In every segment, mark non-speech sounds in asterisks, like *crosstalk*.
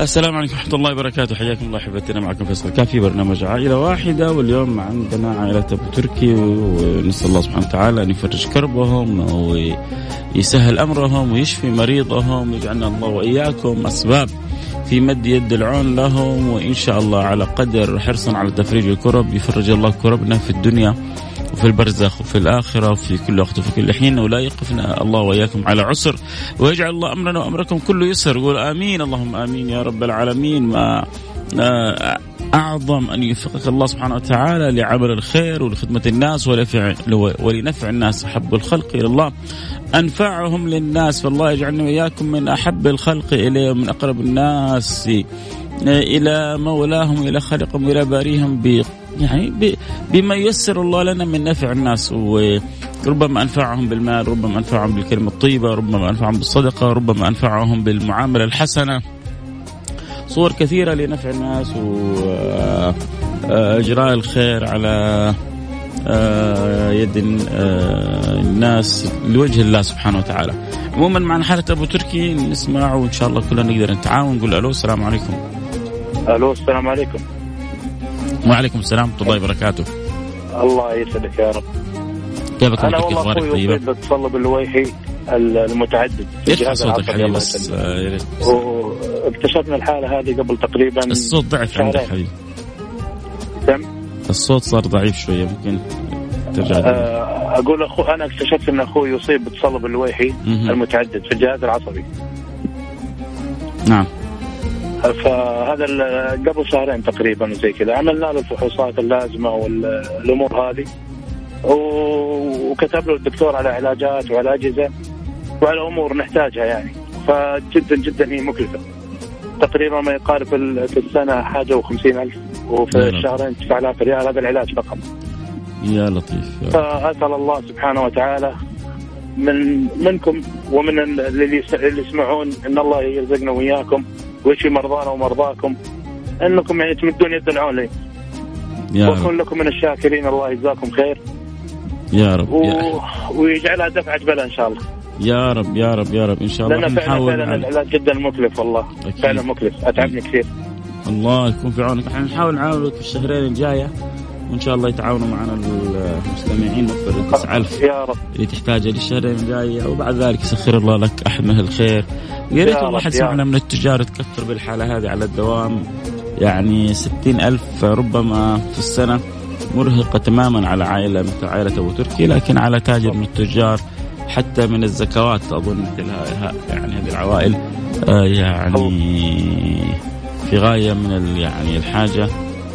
السلام عليكم ورحمة الله وبركاته. حياكم الله أحبتنا معكم فيصل كافي برنامج عائلة واحدة واليوم عندنا عائلة أبو تركي ونسأل الله سبحانه وتعالى أن يفرج كربهم ويسهل أمرهم ويشفي مريضهم ويجعلنا الله وإياكم أسباب في مد يد العون لهم وإن شاء الله على قدر حرصا على تفريج الكرب يفرج الله كربنا في الدنيا. وفي البرزخ وفي الآخرة وفي كل وقت وفي كل حين ولا يقفنا الله وإياكم على عسر. ويجعل الله أمرنا وأمركم كله يسر. قول آمين اللهم آمين يا رب العالمين. ما آه، أعظم أن يوفقك الله سبحانه وتعالى لعمل الخير ولخدمة الناس ولنفع الناس أحب الخلق إلى الله. أنفعهم للناس فالله يجعلنا وإياكم من أحب الخلق إليه ومن أقرب الناس إلى مولاهم إلى خالقهم إلى باريهم. يعني بما ييسر الله لنا من نفع الناس وربما أنفعهم بالمال ربما أنفعهم بالكلمة الطيبة ربما أنفعهم بالصدقة ربما أنفعهم بالمعاملة الحسنة. صور كثيرة لنفع الناس واجراء الخير على آه، يد آه، الناس لوجه الله سبحانه وتعالى. عموما معنا حالة أبو تركي نسمع وإن شاء الله كلنا نقدر نتعاون نقول ألو السلام عليكم. ألو السلام عليكم. وعليكم السلام ورحمة الله وبركاته. الله يسعدك يا رب. كيفك أنا والله أخوي طيبة؟ بتصلب الويحي المتعدد ارفع صوتك حبيبي؟ بس آه، واكتشفنا الحالة هذه قبل تقريبا الصوت ضعف عندك حبيبي. كم؟ الصوت صار ضعيف شوية ممكن ترجع أه أقول اخو أنا اكتشفت إن أخوي يصيب بتصلب الويحي المتعدد في الجهاز العصبي. نعم. فهذا قبل شهرين تقريبا زي كذا. عملنا له الفحوصات اللازمة والأمور هذه. وكتب له الدكتور على علاجات وعلى أجهزة وعلى أمور نحتاجها يعني. فجدا جدا هي مكلفة. تقريبا ما يقارب في السنة حاجة و ألف. وفي الشهرين 9000 ريال. هذا العلاج فقط. يا لطيف فأسأل الله سبحانه وتعالى من منكم ومن اللي يسمعون إن الله يرزقنا وياكم ويشفي مرضانا ومرضاكم إنكم يعني تمدون يد العون لي واكون لكم من الشاكرين الله يجزاكم خير. يا رب و... يا ويجعلها دفعة بلا إن شاء الله. يا رب يا رب يا رب إن شاء الله. لأن فعلا فعلا العلاج جدا مكلف والله. أكيد. فعلا مكلف. أتعبني كثير. الله يكون في عونك. إحنا نحاول نعاونك في الشهرين الجاية. وإن شاء الله يتعاونوا معنا المستمعين نوفر التسعة ألف يا رب. اللي تحتاجه للشهرين الجايه وبعد ذلك يسخر الله لك أحد من الخير. ويا ريت والله واحد سمعنا من التجار تكثر بالحالة هذه على الدوام. يعني ستين ألف ربما في السنة مرهقة تماما على عائلة مثل عائلة أبو تركي لكن على تاجر من التجار حتى من الزكوات أظن مثل يعني هذه العوائل آه، يعني في غاية من يعني الحاجة.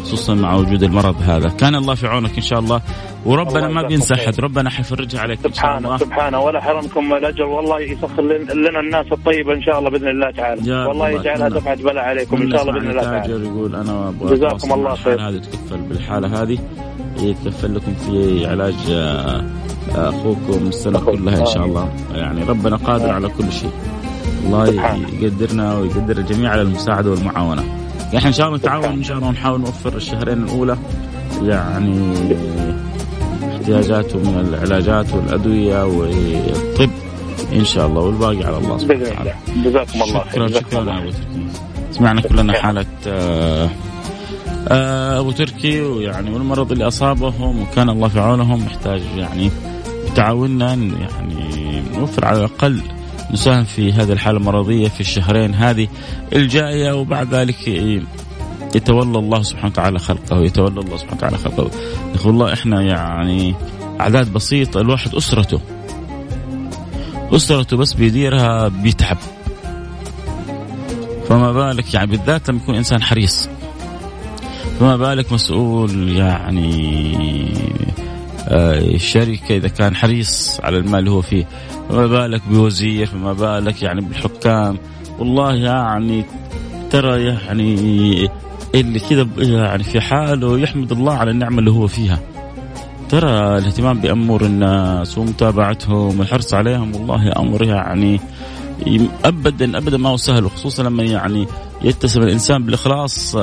خصوصا مع وجود المرض هذا. كان الله في عونك إن شاء الله. وربنا ما بينسى أحد. ربنا حيفرجها عليك سبحانه سبحانه. ولا حرمكم الاجر والله يسخر لنا الناس الطيبة إن شاء الله بإذن الله تعالى. والله يجعلها دفعه بلاء عليكم إن شاء الله بإذن الله تعالى. يقول أنا جزاكم الله خير. هذه تكفل بالحالة هذه. يتكفل لكم في علاج آه، أخوكم السنة كلها إن شاء الله. يعني ربنا قادر على كل شيء. الله يقدرنا ويقدر الجميع على المساعدة والمعاونة. يعني إن شاء الله نتعاون إن شاء الله ونحاول نوفر الشهرين الأولى. يعني احتياجاته من العلاجات والأدوية والطب إن شاء الله والباقي على الله سبحانه وتعالى. جزاكم الله خير. شكرا شكرا سمعنا كلنا حالة آه، آه، أبو تركي ويعني والمرض اللي أصابهم وكان الله في عونهم محتاج يعني تعاوننا يعني نوفر على الأقل. نساهم في هذه الحالة المرضية في الشهرين هذه الجايه وبعد ذلك يتولى الله سبحانه وتعالى خلقه يتولى الله سبحانه وتعالى خلقه. يقول الله إحنا يعني أعداد بسيطه الواحد أسرته أسرته بس بيديرها بيتعب. فما بالك يعني بالذات لما يكون إنسان حريص. فما بالك مسؤول يعني الشركة آه، إذا كان حريص على المال اللي هو فيه. فما بالك بوزير فما بالك يعني بالحكام. والله يعني ترى يعني اللي كذا يعني في حاله يحمد الله على النعمة اللي هو فيها. ترى الاهتمام بأمور الناس ومتابعتهم والحرص عليهم والله أمر يعني ابدا ابدا ما هو سهل. وخصوصا لما يعني يتسم الإنسان بالإخلاص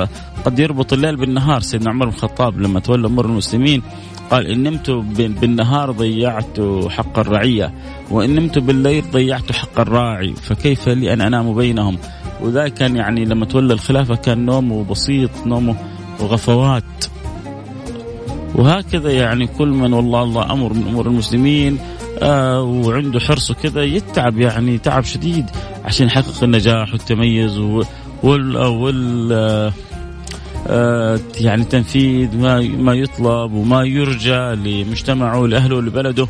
قد يربط الليل بالنهار. سيدنا عمر بن الخطاب لما تولى امور المسلمين قال إن نمت بالنهار ضيعت حق الرعية وإن نمت بالليل ضيعت حق الراعي فكيف لي أن أنام بينهم؟ وذا كان يعني لما تولى الخلافة كان نومه بسيط نومه وغفوات وهكذا يعني كل من والله الله أمر من أمور المسلمين آه وعنده حرص وكذا يتعب يعني تعب شديد عشان يحقق النجاح والتميز وال, وال يعني تنفيذ ما ما يطلب وما يرجى لمجتمعه لاهله ولبلده.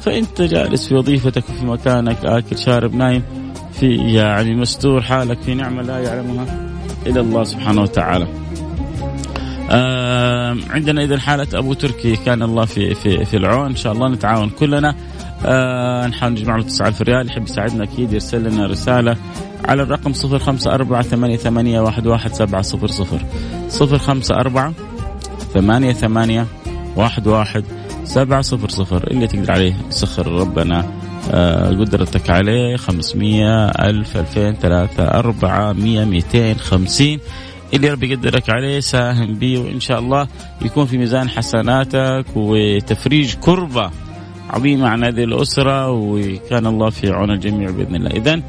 فإنت جالس في وظيفتك وفي مكانك آكل شارب نايم في يعني مستور حالك في نعمة لا يعلمها إلا الله سبحانه وتعالى. آه عندنا إذا حالة أبو تركي كان الله في في في العون. إن شاء الله نتعاون كلنا. آه نحاول نجمع له 9000 ريال يحب يساعدنا أكيد يرسل لنا رسالة على الرقم 054 88 11700 054 88 11 700 اللي تقدر عليه يسخر ربنا. آه قدرتك عليه 500 1000 2000 3 400 200 50 اللي ربي يقدرك عليه ساهم به وإن شاء الله يكون في ميزان حسناتك وتفريج كربة. عظيمة عن هذه الأسرة وكان الله في عون الجميع بإذن الله. اذا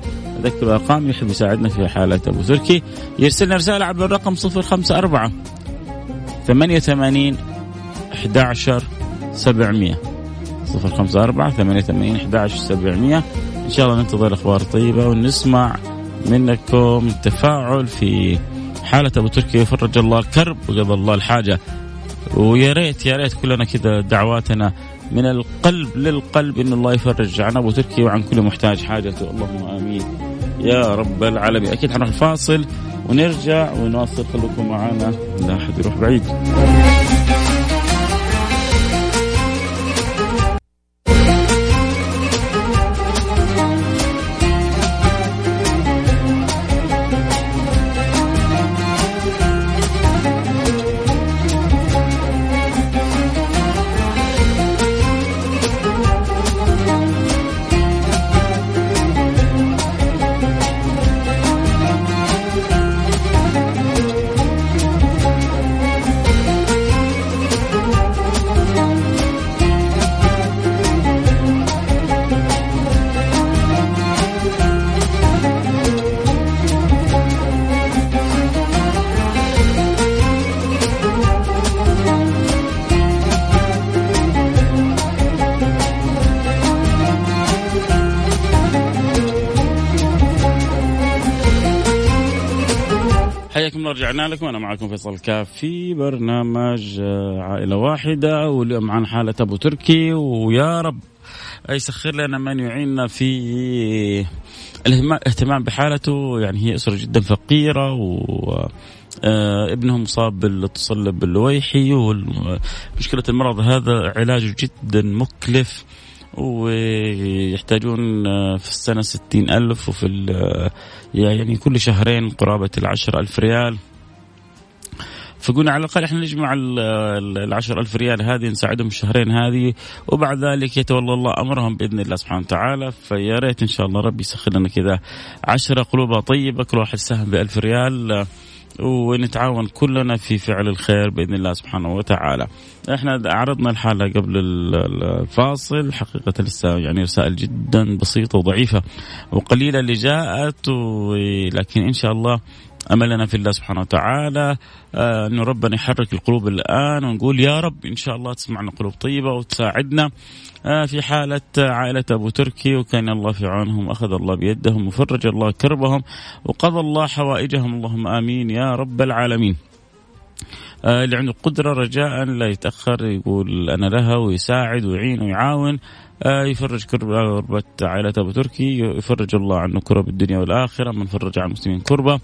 أذكر الارقام يحب يساعدنا في حاله أبو تركي. يرسلنا رسالة عبر الرقم 054 88 11 700 054 88 11 700 إن شاء الله ننتظر أخبار طيبه ونسمع منكم تفاعل في حالة أبو تركي. فرج الله الكرب وقضى الله الحاجة. ويا ريت يا ريت كلنا كذا دعواتنا من القلب للقلب إن الله يفرج عن أبو تركي وعن كل محتاج حاجته. اللهم آمين. يا رب العالمين. أكيد حنروح الفاصل ونرجع ونواصل خليكم معنا. لا أحد يروح بعيد. رجعنا لكم أنا معكم فيصل كاف في برنامج عائلة واحدة واليوم معنا حالة أبو تركي ويا رب يسخر لنا من يعيننا في الاهتمام بحالته يعني هي أسرة جدا فقيرة و آه، ابنهم مصاب بالتصلب اللويحي ومشكلة المرض هذا علاجه جدا مكلف. ويحتاجون آه، في السنة ستين ألف وفي يعني كل شهرين قرابة العشر ألف ريال. فقلنا على الأقل إحنا نجمع ال 10000 ريال هذه نساعدهم الشهرين هذه. وبعد ذلك يتولى الله أمرهم بإذن الله سبحانه وتعالى. فيا ريت إن شاء الله ربي يسخر لنا كذا 10 قلوبها طيبة كل واحد سهم ب 1000 ريال. ونتعاون كلنا في فعل الخير بإذن الله سبحانه وتعالى. إحنا عرضنا الحالة قبل الفاصل حقيقة لسه يعني رسائل جدا بسيطة وضعيفة وقليلة اللي جاءت لكن إن شاء الله املنا في الله سبحانه وتعالى آه إنه ربنا يحرك القلوب الآن ونقول يا رب إن شاء الله تسمعنا قلوب طيبة وتساعدنا آه في حالة عائلة أبو تركي وكان الله في عونهم اخذ الله بيدهم وفرج الله كربهم وقضى الله حوائجهم اللهم آمين يا رب العالمين. آه اللي عنده قدره رجاء لا يتأخر يقول أنا لها ويساعد ويعين ويعاون آه، يفرج كربة عائلة أبو تركي يفرج الله عنه كرب الدنيا والآخرة من فرج عن المسلمين كربة.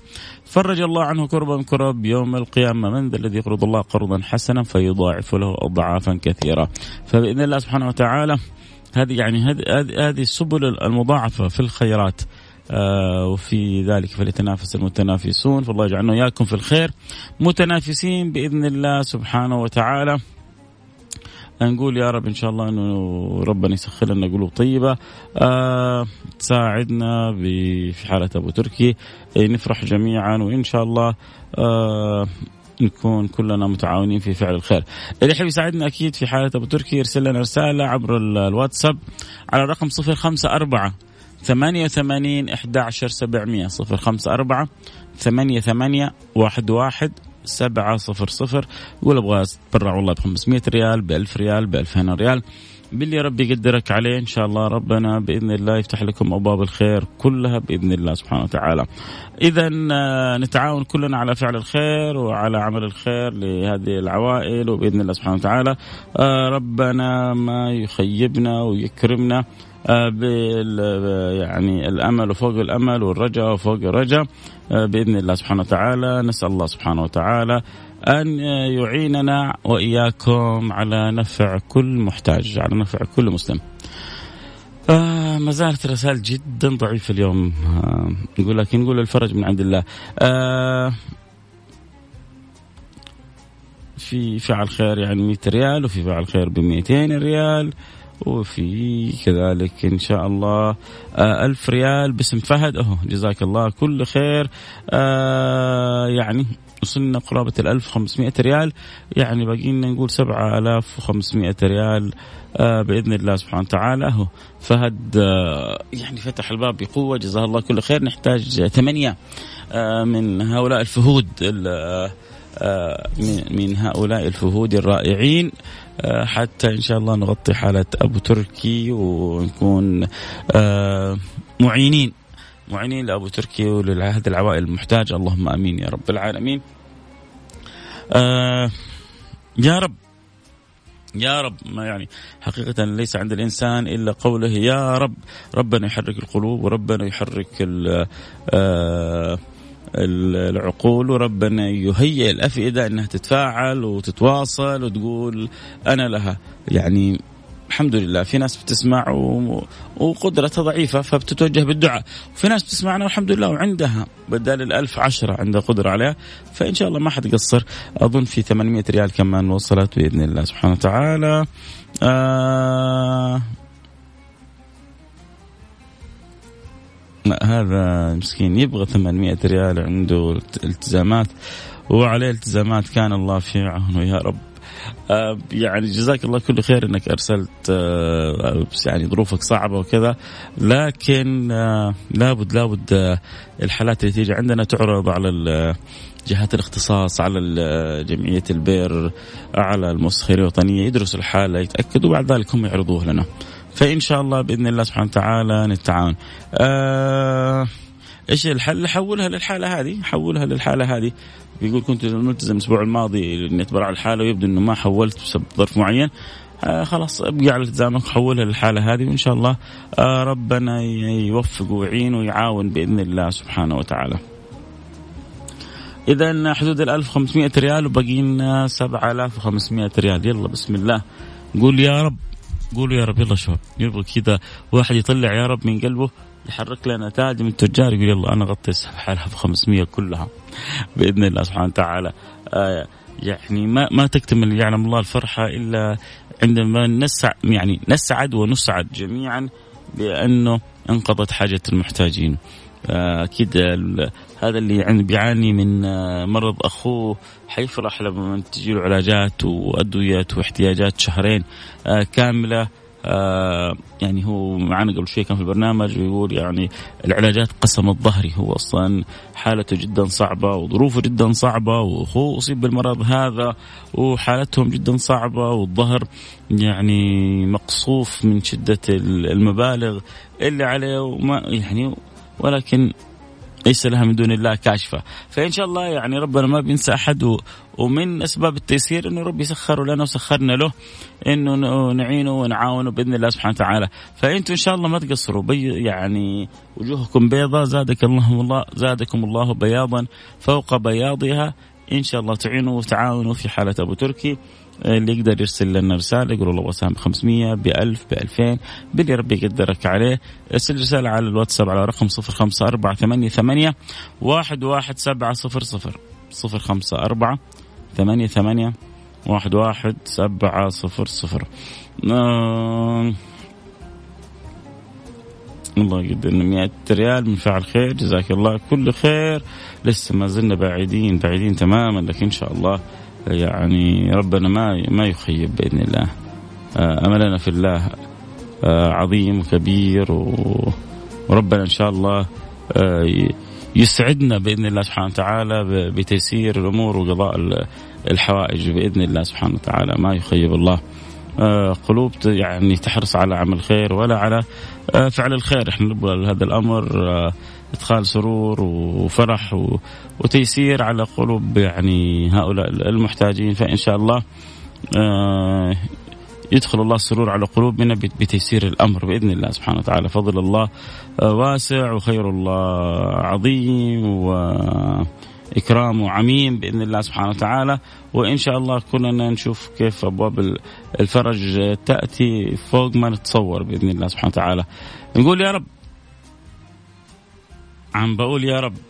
فرج الله عنه كربة من كرب يوم القيامة. من ذا الذي يقرض الله قرضا حسنا فيضاعف له أضعافا كثيرة. فبإذن الله سبحانه وتعالى هذه يعني هذه السبل المضاعفة في الخيرات. آه وفي ذلك فليتنافس المتنافسون. فالله يجعلنا اياكم في الخير متنافسين بإذن الله سبحانه وتعالى. نقول يا رب إن شاء الله إنه ربنا يسخر لنا قلوب طيبة. آه تساعدنا في حالة أبو تركي. نفرح جميعا وإن شاء الله آه نكون كلنا متعاونين في فعل الخير. اللي يحب يساعدنا أكيد في حالة أبو تركي يرسل لنا رسالة عبر الواتساب على الرقم 054 88 11 700 054 88 11 سبعة صفر صفر. يقول أبغى أتبرع والله ب 500 ريال ب 1000 ريال ب 2000 ريال. باللي ربي يقدرك عليه إن شاء الله ربنا بإذن الله يفتح لكم أبواب الخير كلها بإذن الله سبحانه وتعالى. اذا آه، نتعاون كلنا على فعل الخير وعلى عمل الخير لهذه العوائل وبإذن الله سبحانه وتعالى. آه، ربنا ما يخيبنا ويكرمنا. يعني الأمل وفوق الأمل والرجاء وفوق الرجاء. بإذن الله سبحانه وتعالى نسأل الله سبحانه وتعالى أن يعيننا وإياكم على نفع كل محتاج على نفع كل مسلم. آه ما زالت الرسائل جدا ضعيفة اليوم. آه نقول لكن نقول الفرج من عند الله. آه في فعل خير يعني 100 ريال وفي فعل خير ب 200 ريال. وفي كذلك إن شاء الله آه ألف ريال باسم فهد. اهو جزاك الله كل خير. آه يعني وصلنا قرابة ال 1500 ريال. يعني باقي لنا نقول 7500 ريال آه بإذن الله سبحانه وتعالى. هو فهد يعني فتح الباب بقوة جزاه الله كل خير. نحتاج ثمانية آه من هؤلاء الفهود من هؤلاء الفهود الرائعين. حتى إن شاء الله نغطي حالة أبو تركي ونكون معينين. معينين لأبو تركي ولهذه العوائل. المحتاجه اللهم آمين يا رب العالمين. آه يا رب. يا رب. ما يعني حقيقة ليس عند الإنسان إلا قوله يا رب. ربنا يحرك القلوب وربنا يحرك آه العقول وربنا يهيئ الأفئدة أنها تتفاعل وتتواصل وتقول أنا لها. يعني الحمد لله في ناس بتسمع و... وقدرتها ضعيفة فبتتوجه بالدعاء. وفي ناس بتسمعنا والحمد لله وعندها بدال الألف عشرة عندها قدرة عليها فإن شاء الله ما حد قصر أظن في 800 ريال كمان وصلت بإذن الله سبحانه وتعالى. آه هذا مسكين يبغى 800 ريال عنده التزامات وعليه التزامات كان الله في عونه يا رب. آه، يعني جزاك الله كل خير إنك أرسلت آه، يعني ظروفك صعبة وكذا. لكن آه، لابد لابد الحالات اللي تيجي عندنا تعرض على جهات الاختصاص على جمعية البير على المؤسسة الوطنية يدرسوا الحالة يتأكدوا وبعد ذلك هم يعرضوها لنا. فإن شاء الله بإذن الله سبحانه وتعالى نتعاون آه إيش الحل؟ حولها للحالة هذه، حولها للحالة هذه. يقول كنت ملتزم الأسبوع الماضي إني أتبرع الحالة ويبدو إنه ما حولت بسبب ظرف معين. آه خلاص ابقى على التزامك حولها للحالة هذه وإن شاء الله آه ربنا يوفق ويعين ويعاون بإذن الله سبحانه وتعالى. اذا حدود ال 1500 ريال وباقي لنا 7500 ريال يلا بسم الله قول يا رب قولوا يا رب يلا شباب يبغى كذا واحد يطلع يا رب من قلبه يحرك لنا تاج من التجار يقول يلا أنا غطي حالها ب 500 كلها بإذن الله سبحانه وتعالى آه يعني ما ما تكتمل يعلم الله الفرحة إلا عندما نسع يعني نسعد ونسعد جميعا بأنه انقضت حاجة المحتاجين. أكيد هذا اللي يعني بيعاني من آه، مرض أخوه حيفرح لما تجي له علاجات وادويه واحتياجات شهرين آه، كاملة آه يعني هو معنا قبل شوي كان في البرنامج ويقول يعني العلاجات قسمت ظهري هو أصلا حالته جدا صعبة وظروفه جدا صعبة وأخوه أصيب بالمرض هذا وحالتهم جدا صعبة والظهر يعني مقصوف من شدة المبالغ اللي عليه وما يعني ولكن ليس لها من دون الله كاشفة. فإن شاء الله يعني ربنا ما بينسى أحد و... ومن أسباب التيسير إنه ربي سخره لنا وسخرنا له إنه نعينه ونعاونه بإذن الله سبحانه وتعالى. فأنتم إن شاء الله ما تقصروا. بي يعني وجوهكم بيضاء زادك الله الله زادكم الله بياضا فوق بياضها. إن شاء الله تعينوا وتعاونوا في حالة أبو تركي. اللي يقدر يرسل لنا رسالة يقول والله وسام ب 500 ب 1000 ب 2000 باللي ربي يقدرك عليه. ارسل رسالة على الواتساب على رقم 05488 11700 054 88 واحد واحد سبعة صفر صفر. آه الله يقدر 100 ريال من فعل خير جزاك الله. كل خير. لسه ما زلنا بعيدين بعيدين تماما لكن إن شاء الله يعني ربنا ما ما يخيب بإذن الله. آه، أملنا في الله آه، عظيم وكبير وربنا إن شاء الله آه، يسعدنا بإذن الله سبحانه وتعالى بتيسير الأمور وقضاء الحوائج بإذن الله سبحانه وتعالى. ما يخيب الله. قلوب يعني تحرص على عمل خير ولا على فعل الخير. إحنا نبغى هذا الأمر إدخال سرور وفرح وتيسير على قلوب يعني هؤلاء المحتاجين. فإن شاء الله يدخل الله السرور على قلوبنا بتيسير الأمر بإذن الله سبحانه وتعالى. فضل الله آه، واسع وخير الله عظيم واكرامه عميم بإذن الله سبحانه وتعالى. وإن شاء الله كلنا نشوف كيف أبواب الفرج تأتي فوق ما نتصور بإذن الله سبحانه وتعالى. نقول يا رب عم بقول يا رب. *laughs*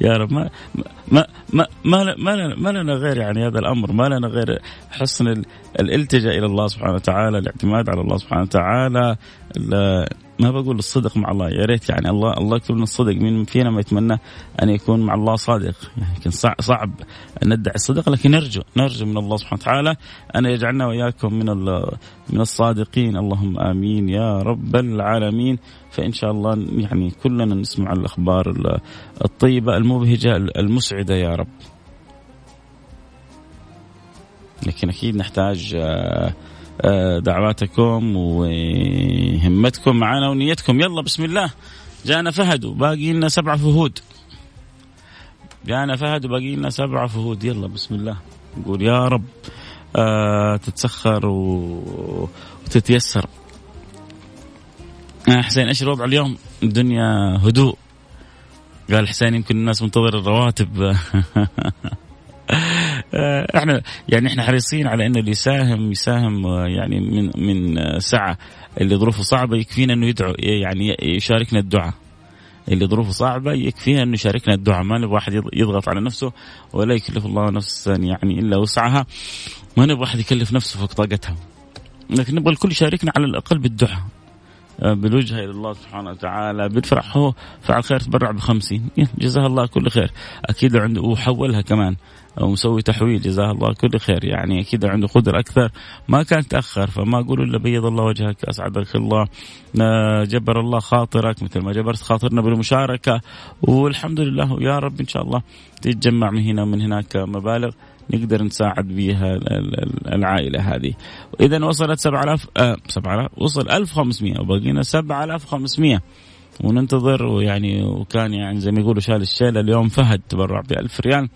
يا رب ما ما ما ما, ما, ما لنا غير يعني هذا الأمر ما لنا غير حسن الالتجاء إلى الله سبحانه وتعالى الاعتماد على الله سبحانه وتعالى ما بقول الصدق مع الله يا ريت يعني الله الله يكتب لنا الصدق. مين فينا ما يتمنى أن يكون مع الله صادق؟ يعني صعب ان ندعي الصدق لكن نرجو نرجو من الله سبحانه وتعالى أن يجعلنا وإياكم من من الصادقين. اللهم آمين يا رب العالمين. فإن شاء الله يعني كلنا نسمع الأخبار الطيبة المبهجة المسعدة يا رب. لكن أكيد نحتاج آه، دعواتكم وهمتكم معنا ونيتكم. يلا بسم الله. جانا فهد وباقي لنا سبعة فهود. جانا فهد وباقي لنا سبعة فهود. يلا بسم الله. نقول يا رب آه تتسخر و... وتتيسر. آه حسين إيش الوضع اليوم؟ الدنيا هدوء. قال حسين يمكن الناس منتظر الرواتب. آه، *laughs* إحنا يعني إحنا حريصين على إنه اللي يساهم يساهم آه، يعني من من آه، سعة. اللي ظروفه صعبة يكفينا إنه يدعو يعني يشاركنا الدعاء. اللي ظروفه صعبة يكفيها أنه يشاركنا الدعاء. ما نبغى أحد يضغط على نفسه ولا يكلف الله نفسا يعني إلا وسعها. ما نبغى أحد يكلف نفسه فوق طاقتها. لكن نبغى الكل يشاركنا على الأقل بالدعاء. بالوجهة إلى الله سبحانه وتعالى بيدفع هو فعل خير تبرع بخمسين. جزاه الله كل خير. أكيد عنده وحولها كمان ومسوي تحويل جزاه الله كل خير. يعني أكيد عنده قدر أكثر. ما كان تأخر فما أقول إلا بيض الله وجهك اسعدك الله. جبر الله خاطرك مثل ما جبرت خاطرنا بالمشاركة. والحمد لله يا رب إن شاء الله تتجمع من هنا ومن هناك مبالغ. نقدر نساعد بها العائلة هذه. إذا وصلت 7000 آه 7000 وصل 1500 وبقينا 7500 وننتظر ويعني وكان يعني زي ما يقولوا شال الشيلة اليوم فهد تبرع ب 1000 ريال.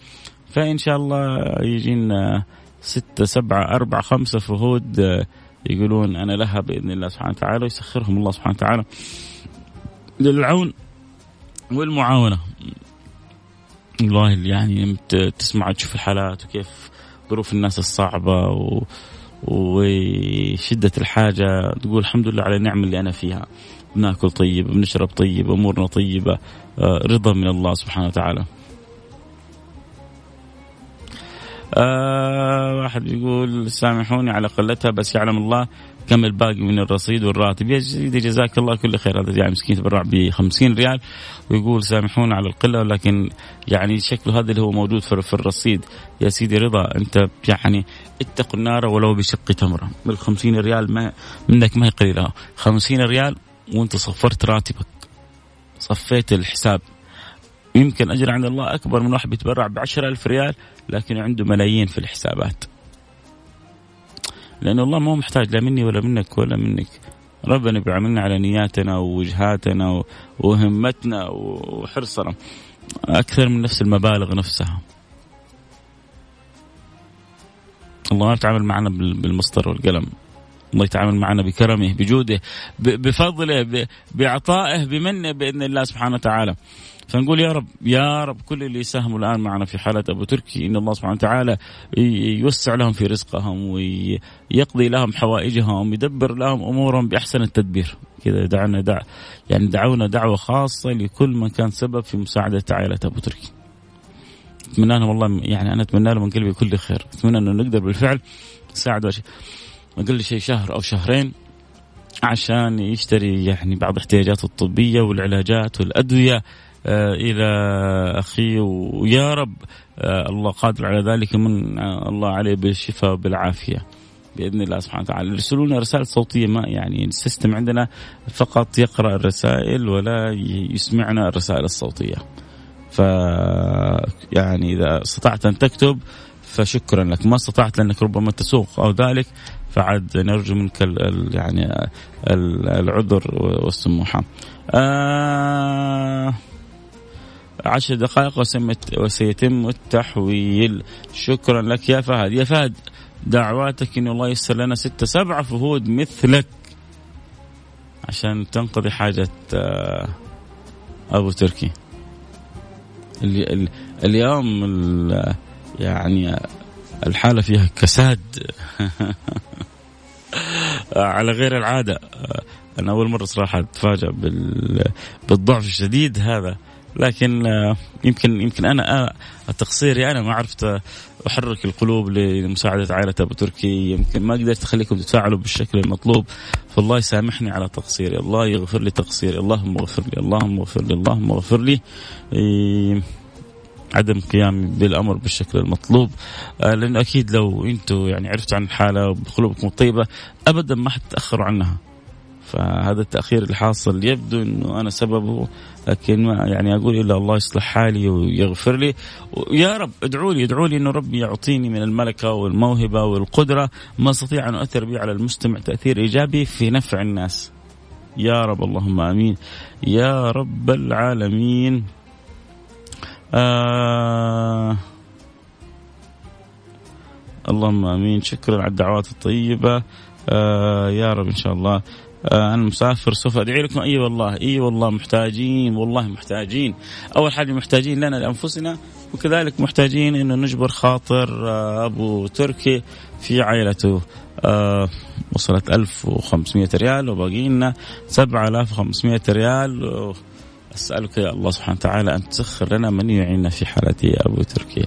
فإن شاء الله يجينا ستة سبعة أربعة خمسة فهود يقولون أنا لها بإذن الله سبحانه وتعالى ويسخرهم الله سبحانه وتعالى للعون والمعاونة. والله يعني تسمع تشوف الحالات وكيف ظروف الناس الصعبة و... وشدة الحاجة تقول الحمد لله على النعمة اللي أنا فيها. بناكل طيب بنشرب طيب أمورنا طيبة آه، رضا من الله سبحانه وتعالى. آه واحد يقول سامحوني على قلتها بس يعلم الله كم الباقي من الرصيد والراتب. يا سيدي جزاك الله كل خير. هذا يعني مسكين تبرع ب 50 ريال ويقول سامحونا على القلة لكن يعني شكله هذا اللي هو موجود في الرصيد. يا سيدي رضا أنت يعني اتقوا النار ولو بشق تمرة. بال 50 ريال ما منك ما هي قليلة. 50 ريال وأنت صفرت راتبك. صفيت الحساب. يمكن أجر عند الله أكبر من واحد بيتبرع ب ألف ريال لكن عنده ملايين في الحسابات. لأن الله ما هو محتاج لا مني ولا منك ولا منك. ربنا بيعاملنا على نياتنا ووجهاتنا وهمتنا وحرصنا. أكثر من نفس المبالغ نفسها. الله ما يتعامل معنا بالمسطر والقلم. الله يتعامل معنا بكرمه بجوده بفضله بعطائه بمنه بإذن الله سبحانه وتعالى. فنقول يا رب يا رب كل اللي يساهموا الآن معنا في حالة أبو تركي إن الله سبحانه وتعالى يوسع لهم في رزقهم ويقضي لهم حوائجهم ويدبر لهم أمورهم بأحسن التدبير كذا دعنا دع يعني دعونا دعوة خاصة لكل من كان سبب في مساعدة عائلة أبو تركي. أتمنى لهم والله يعني أنا أتمنى لهم من قلبي كل خير أتمنى أنه نقدر بالفعل نساعد أقل شيء شهر أو شهرين عشان يشتري يعني بعض احتياجاته الطبية والعلاجات والأدوية إلى اخيه ويا رب آه الله قادر على ذلك من آه الله عليه بالشفاء وبالعافيه بإذن الله سبحانه وتعالى. يرسلوا لنا رسائل صوتية ما يعني السيستم عندنا فقط يقرأ الرسائل ولا يسمعنا الرسائل الصوتية. ف يعني إذا استطعت أن تكتب فشكرا لك. ما استطعت لأنك ربما تسوق أو ذلك فعد نرجو منك ال يعني العذر والسموحة. آه عشر دقائق وسيتم التحويل. شكرا لك يا فهد. يا فهد دعواتك إن الله ييسر لنا ستة سبعة فهود مثلك. عشان تنقضي حاجة آه، أبو تركي. اليوم يعني الحالة فيها كساد. *laughs* على غير العادة. أنا أول مرة صراحة أتفاجأ بالضعف الشديد هذا. لكن يمكن يمكن أنا تقصيري أنا ما عرفت أحرك القلوب لمساعدة عائلة أبو تركي. يمكن ما قدرت أخليكم تتفاعلوا بالشكل المطلوب. فالله يسامحني على تقصيري. الله يغفر لي تقصيري. اللهم اغفر لي. اللهم اغفر لي. اللهم اغفر لي. عدم قيامي بالأمر بالشكل المطلوب. آه، لأنه أكيد لو أنتم يعني عرفتوا عن الحاله بقلوبكم الطيبه ابدا ما حتتأخروا عنها. فهذا التأخير اللي حاصل يبدو إنه أنا سببه لكن ما يعني أقول إلا الله يصلح حالي ويغفر لي. ويا رب ادعوا لي ادعوا لي إنه ربي يعطيني من الملكة والموهبة والقدرة ما أستطيع أن أؤثر به على المستمع تأثير إيجابي في نفع الناس. يا رب اللهم آمين. يا رب العالمين. آه. اللهم آمين. شكرا على الدعوات الطيبة. آه يا رب إن شاء الله. أنا مسافر سوف أدعي لكم. إي والله إي والله محتاجين والله محتاجين. أول حاجة محتاجين لنا لأنفسنا وكذلك محتاجين إنه نجبر خاطر آه أبو تركي في عائلته. آه وصلت 1500 ريال وباقي لنا 7500 ريال. أسألك يا الله سبحانه وتعالى أن تسخر لنا من يعيننا في حالة أبو تركيا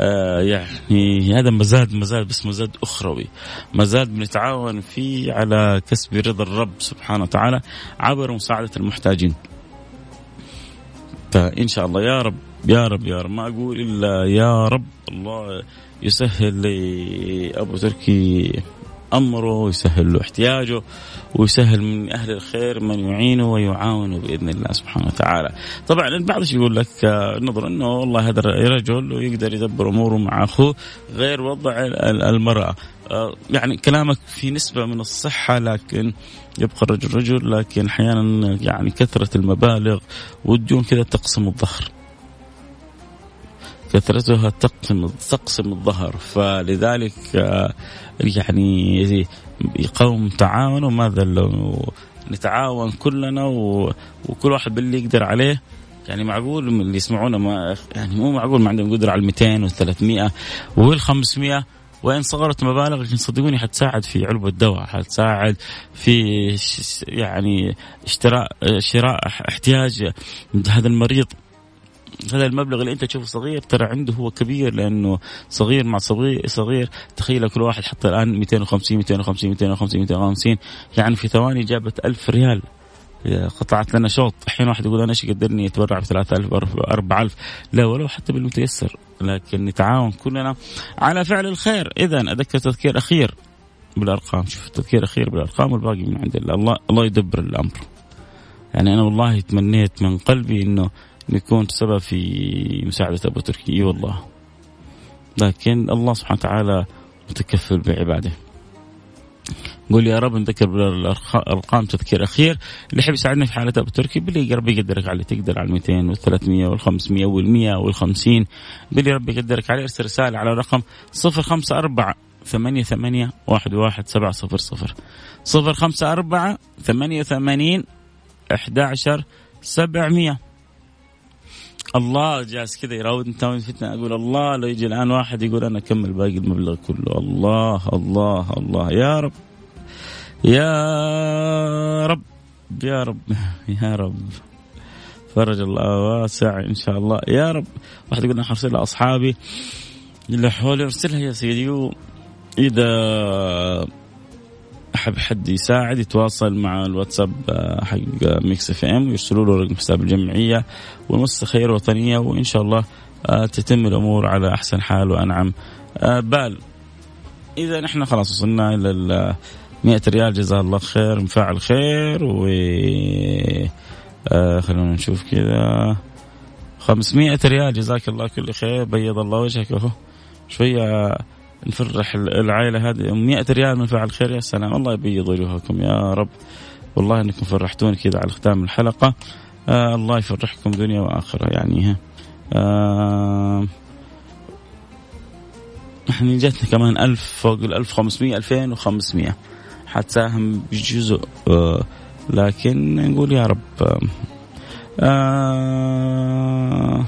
آه يعني هذا مزاد مزاد بس مزاد أخروي. مزاد بنتعاون فيه على كسب رضا الرب سبحانه وتعالى عبر مساعدة المحتاجين. فإن شاء الله يا رب يا رب يا رب ما أقول إلا يا رب الله يسهل لأبو تركي. أمره ويسهل له احتياجه ويسهل من أهل الخير من يعينه ويعاونه بإذن الله سبحانه وتعالى. طبعا البعض يقول لك آه، نظر إنه والله هذا رجل ويقدر يدبر أموره مع أخوه غير وضع المرأة. آه، يعني كلامك في نسبة من الصحة لكن يبقى الرجل رجل لكن أحيانا يعني كثرة المبالغ والديون كذا تقسم الظهر. كثرتها تقسم تقسم الظهر. فلذلك آه، يعني قوم تعاونوا ماذا لو نتعاون كلنا وكل واحد باللي يقدر عليه. يعني معقول اللي يسمعونا ما يعني مو معقول ما عندهم قدرة على 200 و 300 وال 500 وإن صغرت مبالغ لكن صدقوني حتساعد في علبه دواء حتساعد في يعني اشتراء شراء احتياج هذا المريض. هذا المبلغ اللي انت تشوفه صغير ترى عنده هو كبير لأنه صغير مع صغير صغير. تخيل كل واحد حط الآن 250 250 250 250 يعني في ثواني جابت 1000 ريال. قطعت لنا شوط. الحين واحد يقول أنا إيش يقدرني يتبرع ب 3000 4000 لا ولو حتى بالمتيسر. لكن نتعاون كلنا على فعل الخير. اذا أذكر تذكير أخير بالأرقام. شوف تذكير أخير بالأرقام والباقي من عند الله. الله يدبر الأمر. يعني أنا والله تمنيت من قلبي إنه نكون سبب في مساعدة أبو تركي. إي والله. لكن الله سبحانه وتعالى متكفل بعباده. قول يا رب نذكر بالارقام تذكير أخير. اللي يحب يساعدنا في حالة أبو تركي باللي ربي يقدرك عليه. تقدر على 200 وال 300 وال 500 وال 100 وال 50 باللي ربي يقدرك عليه ارسل رسالة على رقم 054 ثمانية ثمانية واحد واحد سبعة صفر صفر. صفر خمسة أربعة ثمانية ثمانين أحد عشر سبعمية. الله جالس كذا يراودني تو فتنة؟ أقول الله لو يجي الآن واحد يقول أنا أكمل باقي المبلغ كله. الله الله الله. يا رب يا رب يا رب *laughs* يا رب. فرج الله واسع إن شاء الله. يا رب. واحد يقول أنا حرسل لأصحابي. اللي حولي أرسلها يا سيدي. إذا أحب حد يساعد يتواصل مع الواتساب آه، حق Mix FM ويرسلوا له رقم حساب الجمعية والمؤسسة الخيرية الوطنية وإن شاء الله آه، تتم الأمور على أحسن حال وأنعم. آه، بال إذا نحن خلاص وصلنا إلى ال 100 ريال جزاه الله خير مفاعل خير و خلونا نشوف كذا. 500 ريال جزاك الله كل خير بيض الله وجهك. اهو شوية نفرح العائلة هذه. 100 ريال من فعل خير. يا سلام. الله يبيض وجوهكم يا رب. والله إنكم فرحتوني كذا على ختام الحلقة. آه الله يفرحكم دنيا وآخرة. يعني آه إحنا جاتنا كمان ألف فوق ال 1500 2500 حتساهم بجزء. آه لكن نقول يا رب. آه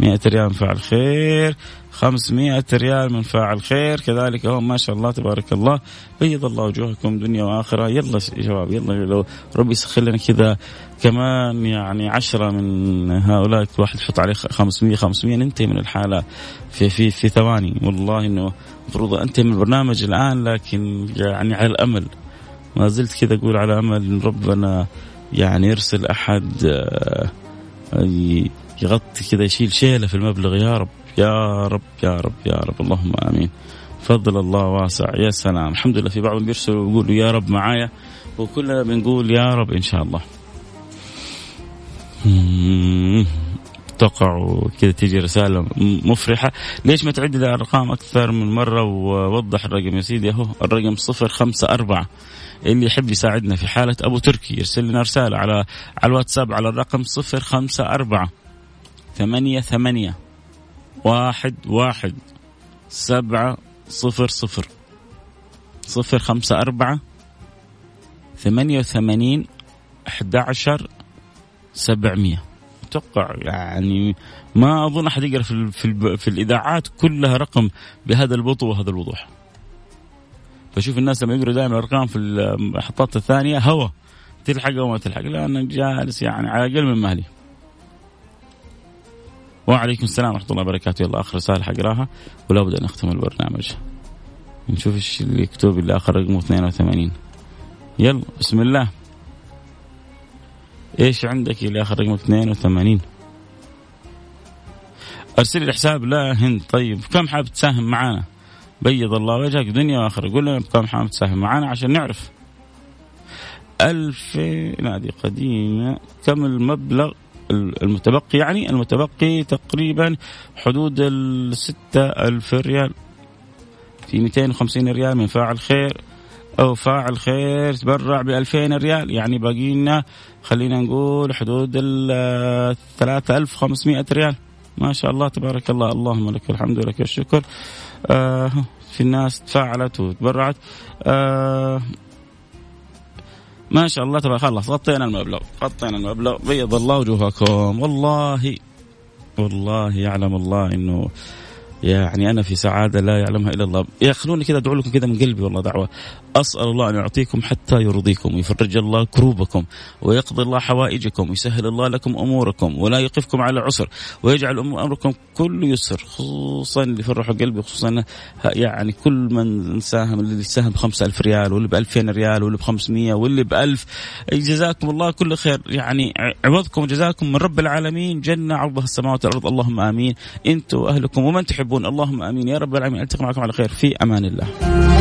100 ريال فعل خير. 500 ريال من فاعل خير. كذلك هو ما شاء الله تبارك الله بيض الله وجوهكم دنيا وآخرة. يلا يا شباب يلا لو ربي يسخر لنا كذا كمان يعني عشرة من هؤلاء. واحد يحط عليه 500 500 ننتهي من الحالة في في في ثواني. والله إنه المفروض أنتهي من البرنامج الآن لكن يعني على الأمل. ما زلت كذا أقول على أمل إن ربنا يعني يرسل أحد آه، يغطي كذا يشيل شيلة في المبلغ. يا رب. يا رب يا رب يا رب. اللهم آمين. فضل الله واسع. يا سلام. الحمد لله. في بعضهم بيرسلوا ويقولوا يا رب معايا وكلنا بنقول يا رب إن شاء الله. تقع كذا تيجي رسالة مفرحة. ليش ما تعد الأرقام أكثر من مرة؟ ووضح الرقم يا سيدي أهو. الرقم صفر خمسة أربعة. اللي يحب يساعدنا في حالة أبو تركي يرسل لنا رسالة على على الواتساب على الرقم صفر خمسة أربعة ثمانية ثمانية. واحد واحد سبعة صفر صفر صفر خمسة أربعة ثمانية وثمانين أحد عشر سبعمية. أتوقع يعني ما أظن أحد يقرأ في, في, في الإذاعات كلها رقم بهذا البطء وهذا الوضوح. فشوف الناس لما يقروا دائما الأرقام في المحطات الثانية هوا تلحق أو ما تلحق لا أنا جالس يعني على أقل من مهلي. وعليكم السلام ورحمة الله وبركاته. يلا آخر رسالة حقراها ولا بد أن نختم البرنامج. نشوف إيش اللي يكتب اللي آخر رقمه 82 يلا بسم الله. إيش عندك اللي آخر رقمه 82 أرسل لي الحساب لا هند. طيب كم حابب تساهم معانا؟ بيض الله وجهك دنيا وآخرة. قول لنا بكم حابب تساهم معانا عشان نعرف. ألف نادي قديمة. كم المبلغ؟ المتبقي يعني المتبقي تقريبا حدود الستة ألف ريال. في 250 ريال من فاعل خير أو فاعل خير تبرع ب 2000 ريال. يعني باقي لنا خلينا نقول حدود ال 3500 ريال. ما شاء الله تبارك الله. اللهم لك الحمد ولك الشكر. آه في الناس تفاعلت وتبرعت. آه ما شاء الله تبارك خلاص غطينا المبلغ. غطينا المبلغ. بيض الله وجوهكم. والله والله يعلم الله إنه يعني أنا في سعادة لا يعلمها إلا الله. يا خلوني كذا أدعو لكم كذا من قلبي والله دعوة. أسأل الله أن يعطيكم حتى يرضيكم ويفرج الله كروبكم ويقضي الله حوائجكم ويسهل الله لكم أموركم ولا يقفكم على عسر ويجعل أمركم كل يسر خصوصا اللي فرحوا قلبي خصوصا يعني كل من ساهم اللي ساهم ب ألف ريال واللي ب 2000 ريال واللي ب 500 واللي ب 1000 جزاكم الله كل خير. يعني عوضكم وجزاكم من رب العالمين جنة عرضها السماوات والأرض. اللهم آمين. أنتم وأهلكم ومن تحبون اللهم آمين. يا رب العالمين. ألتقي معكم على خير. في أمان الله.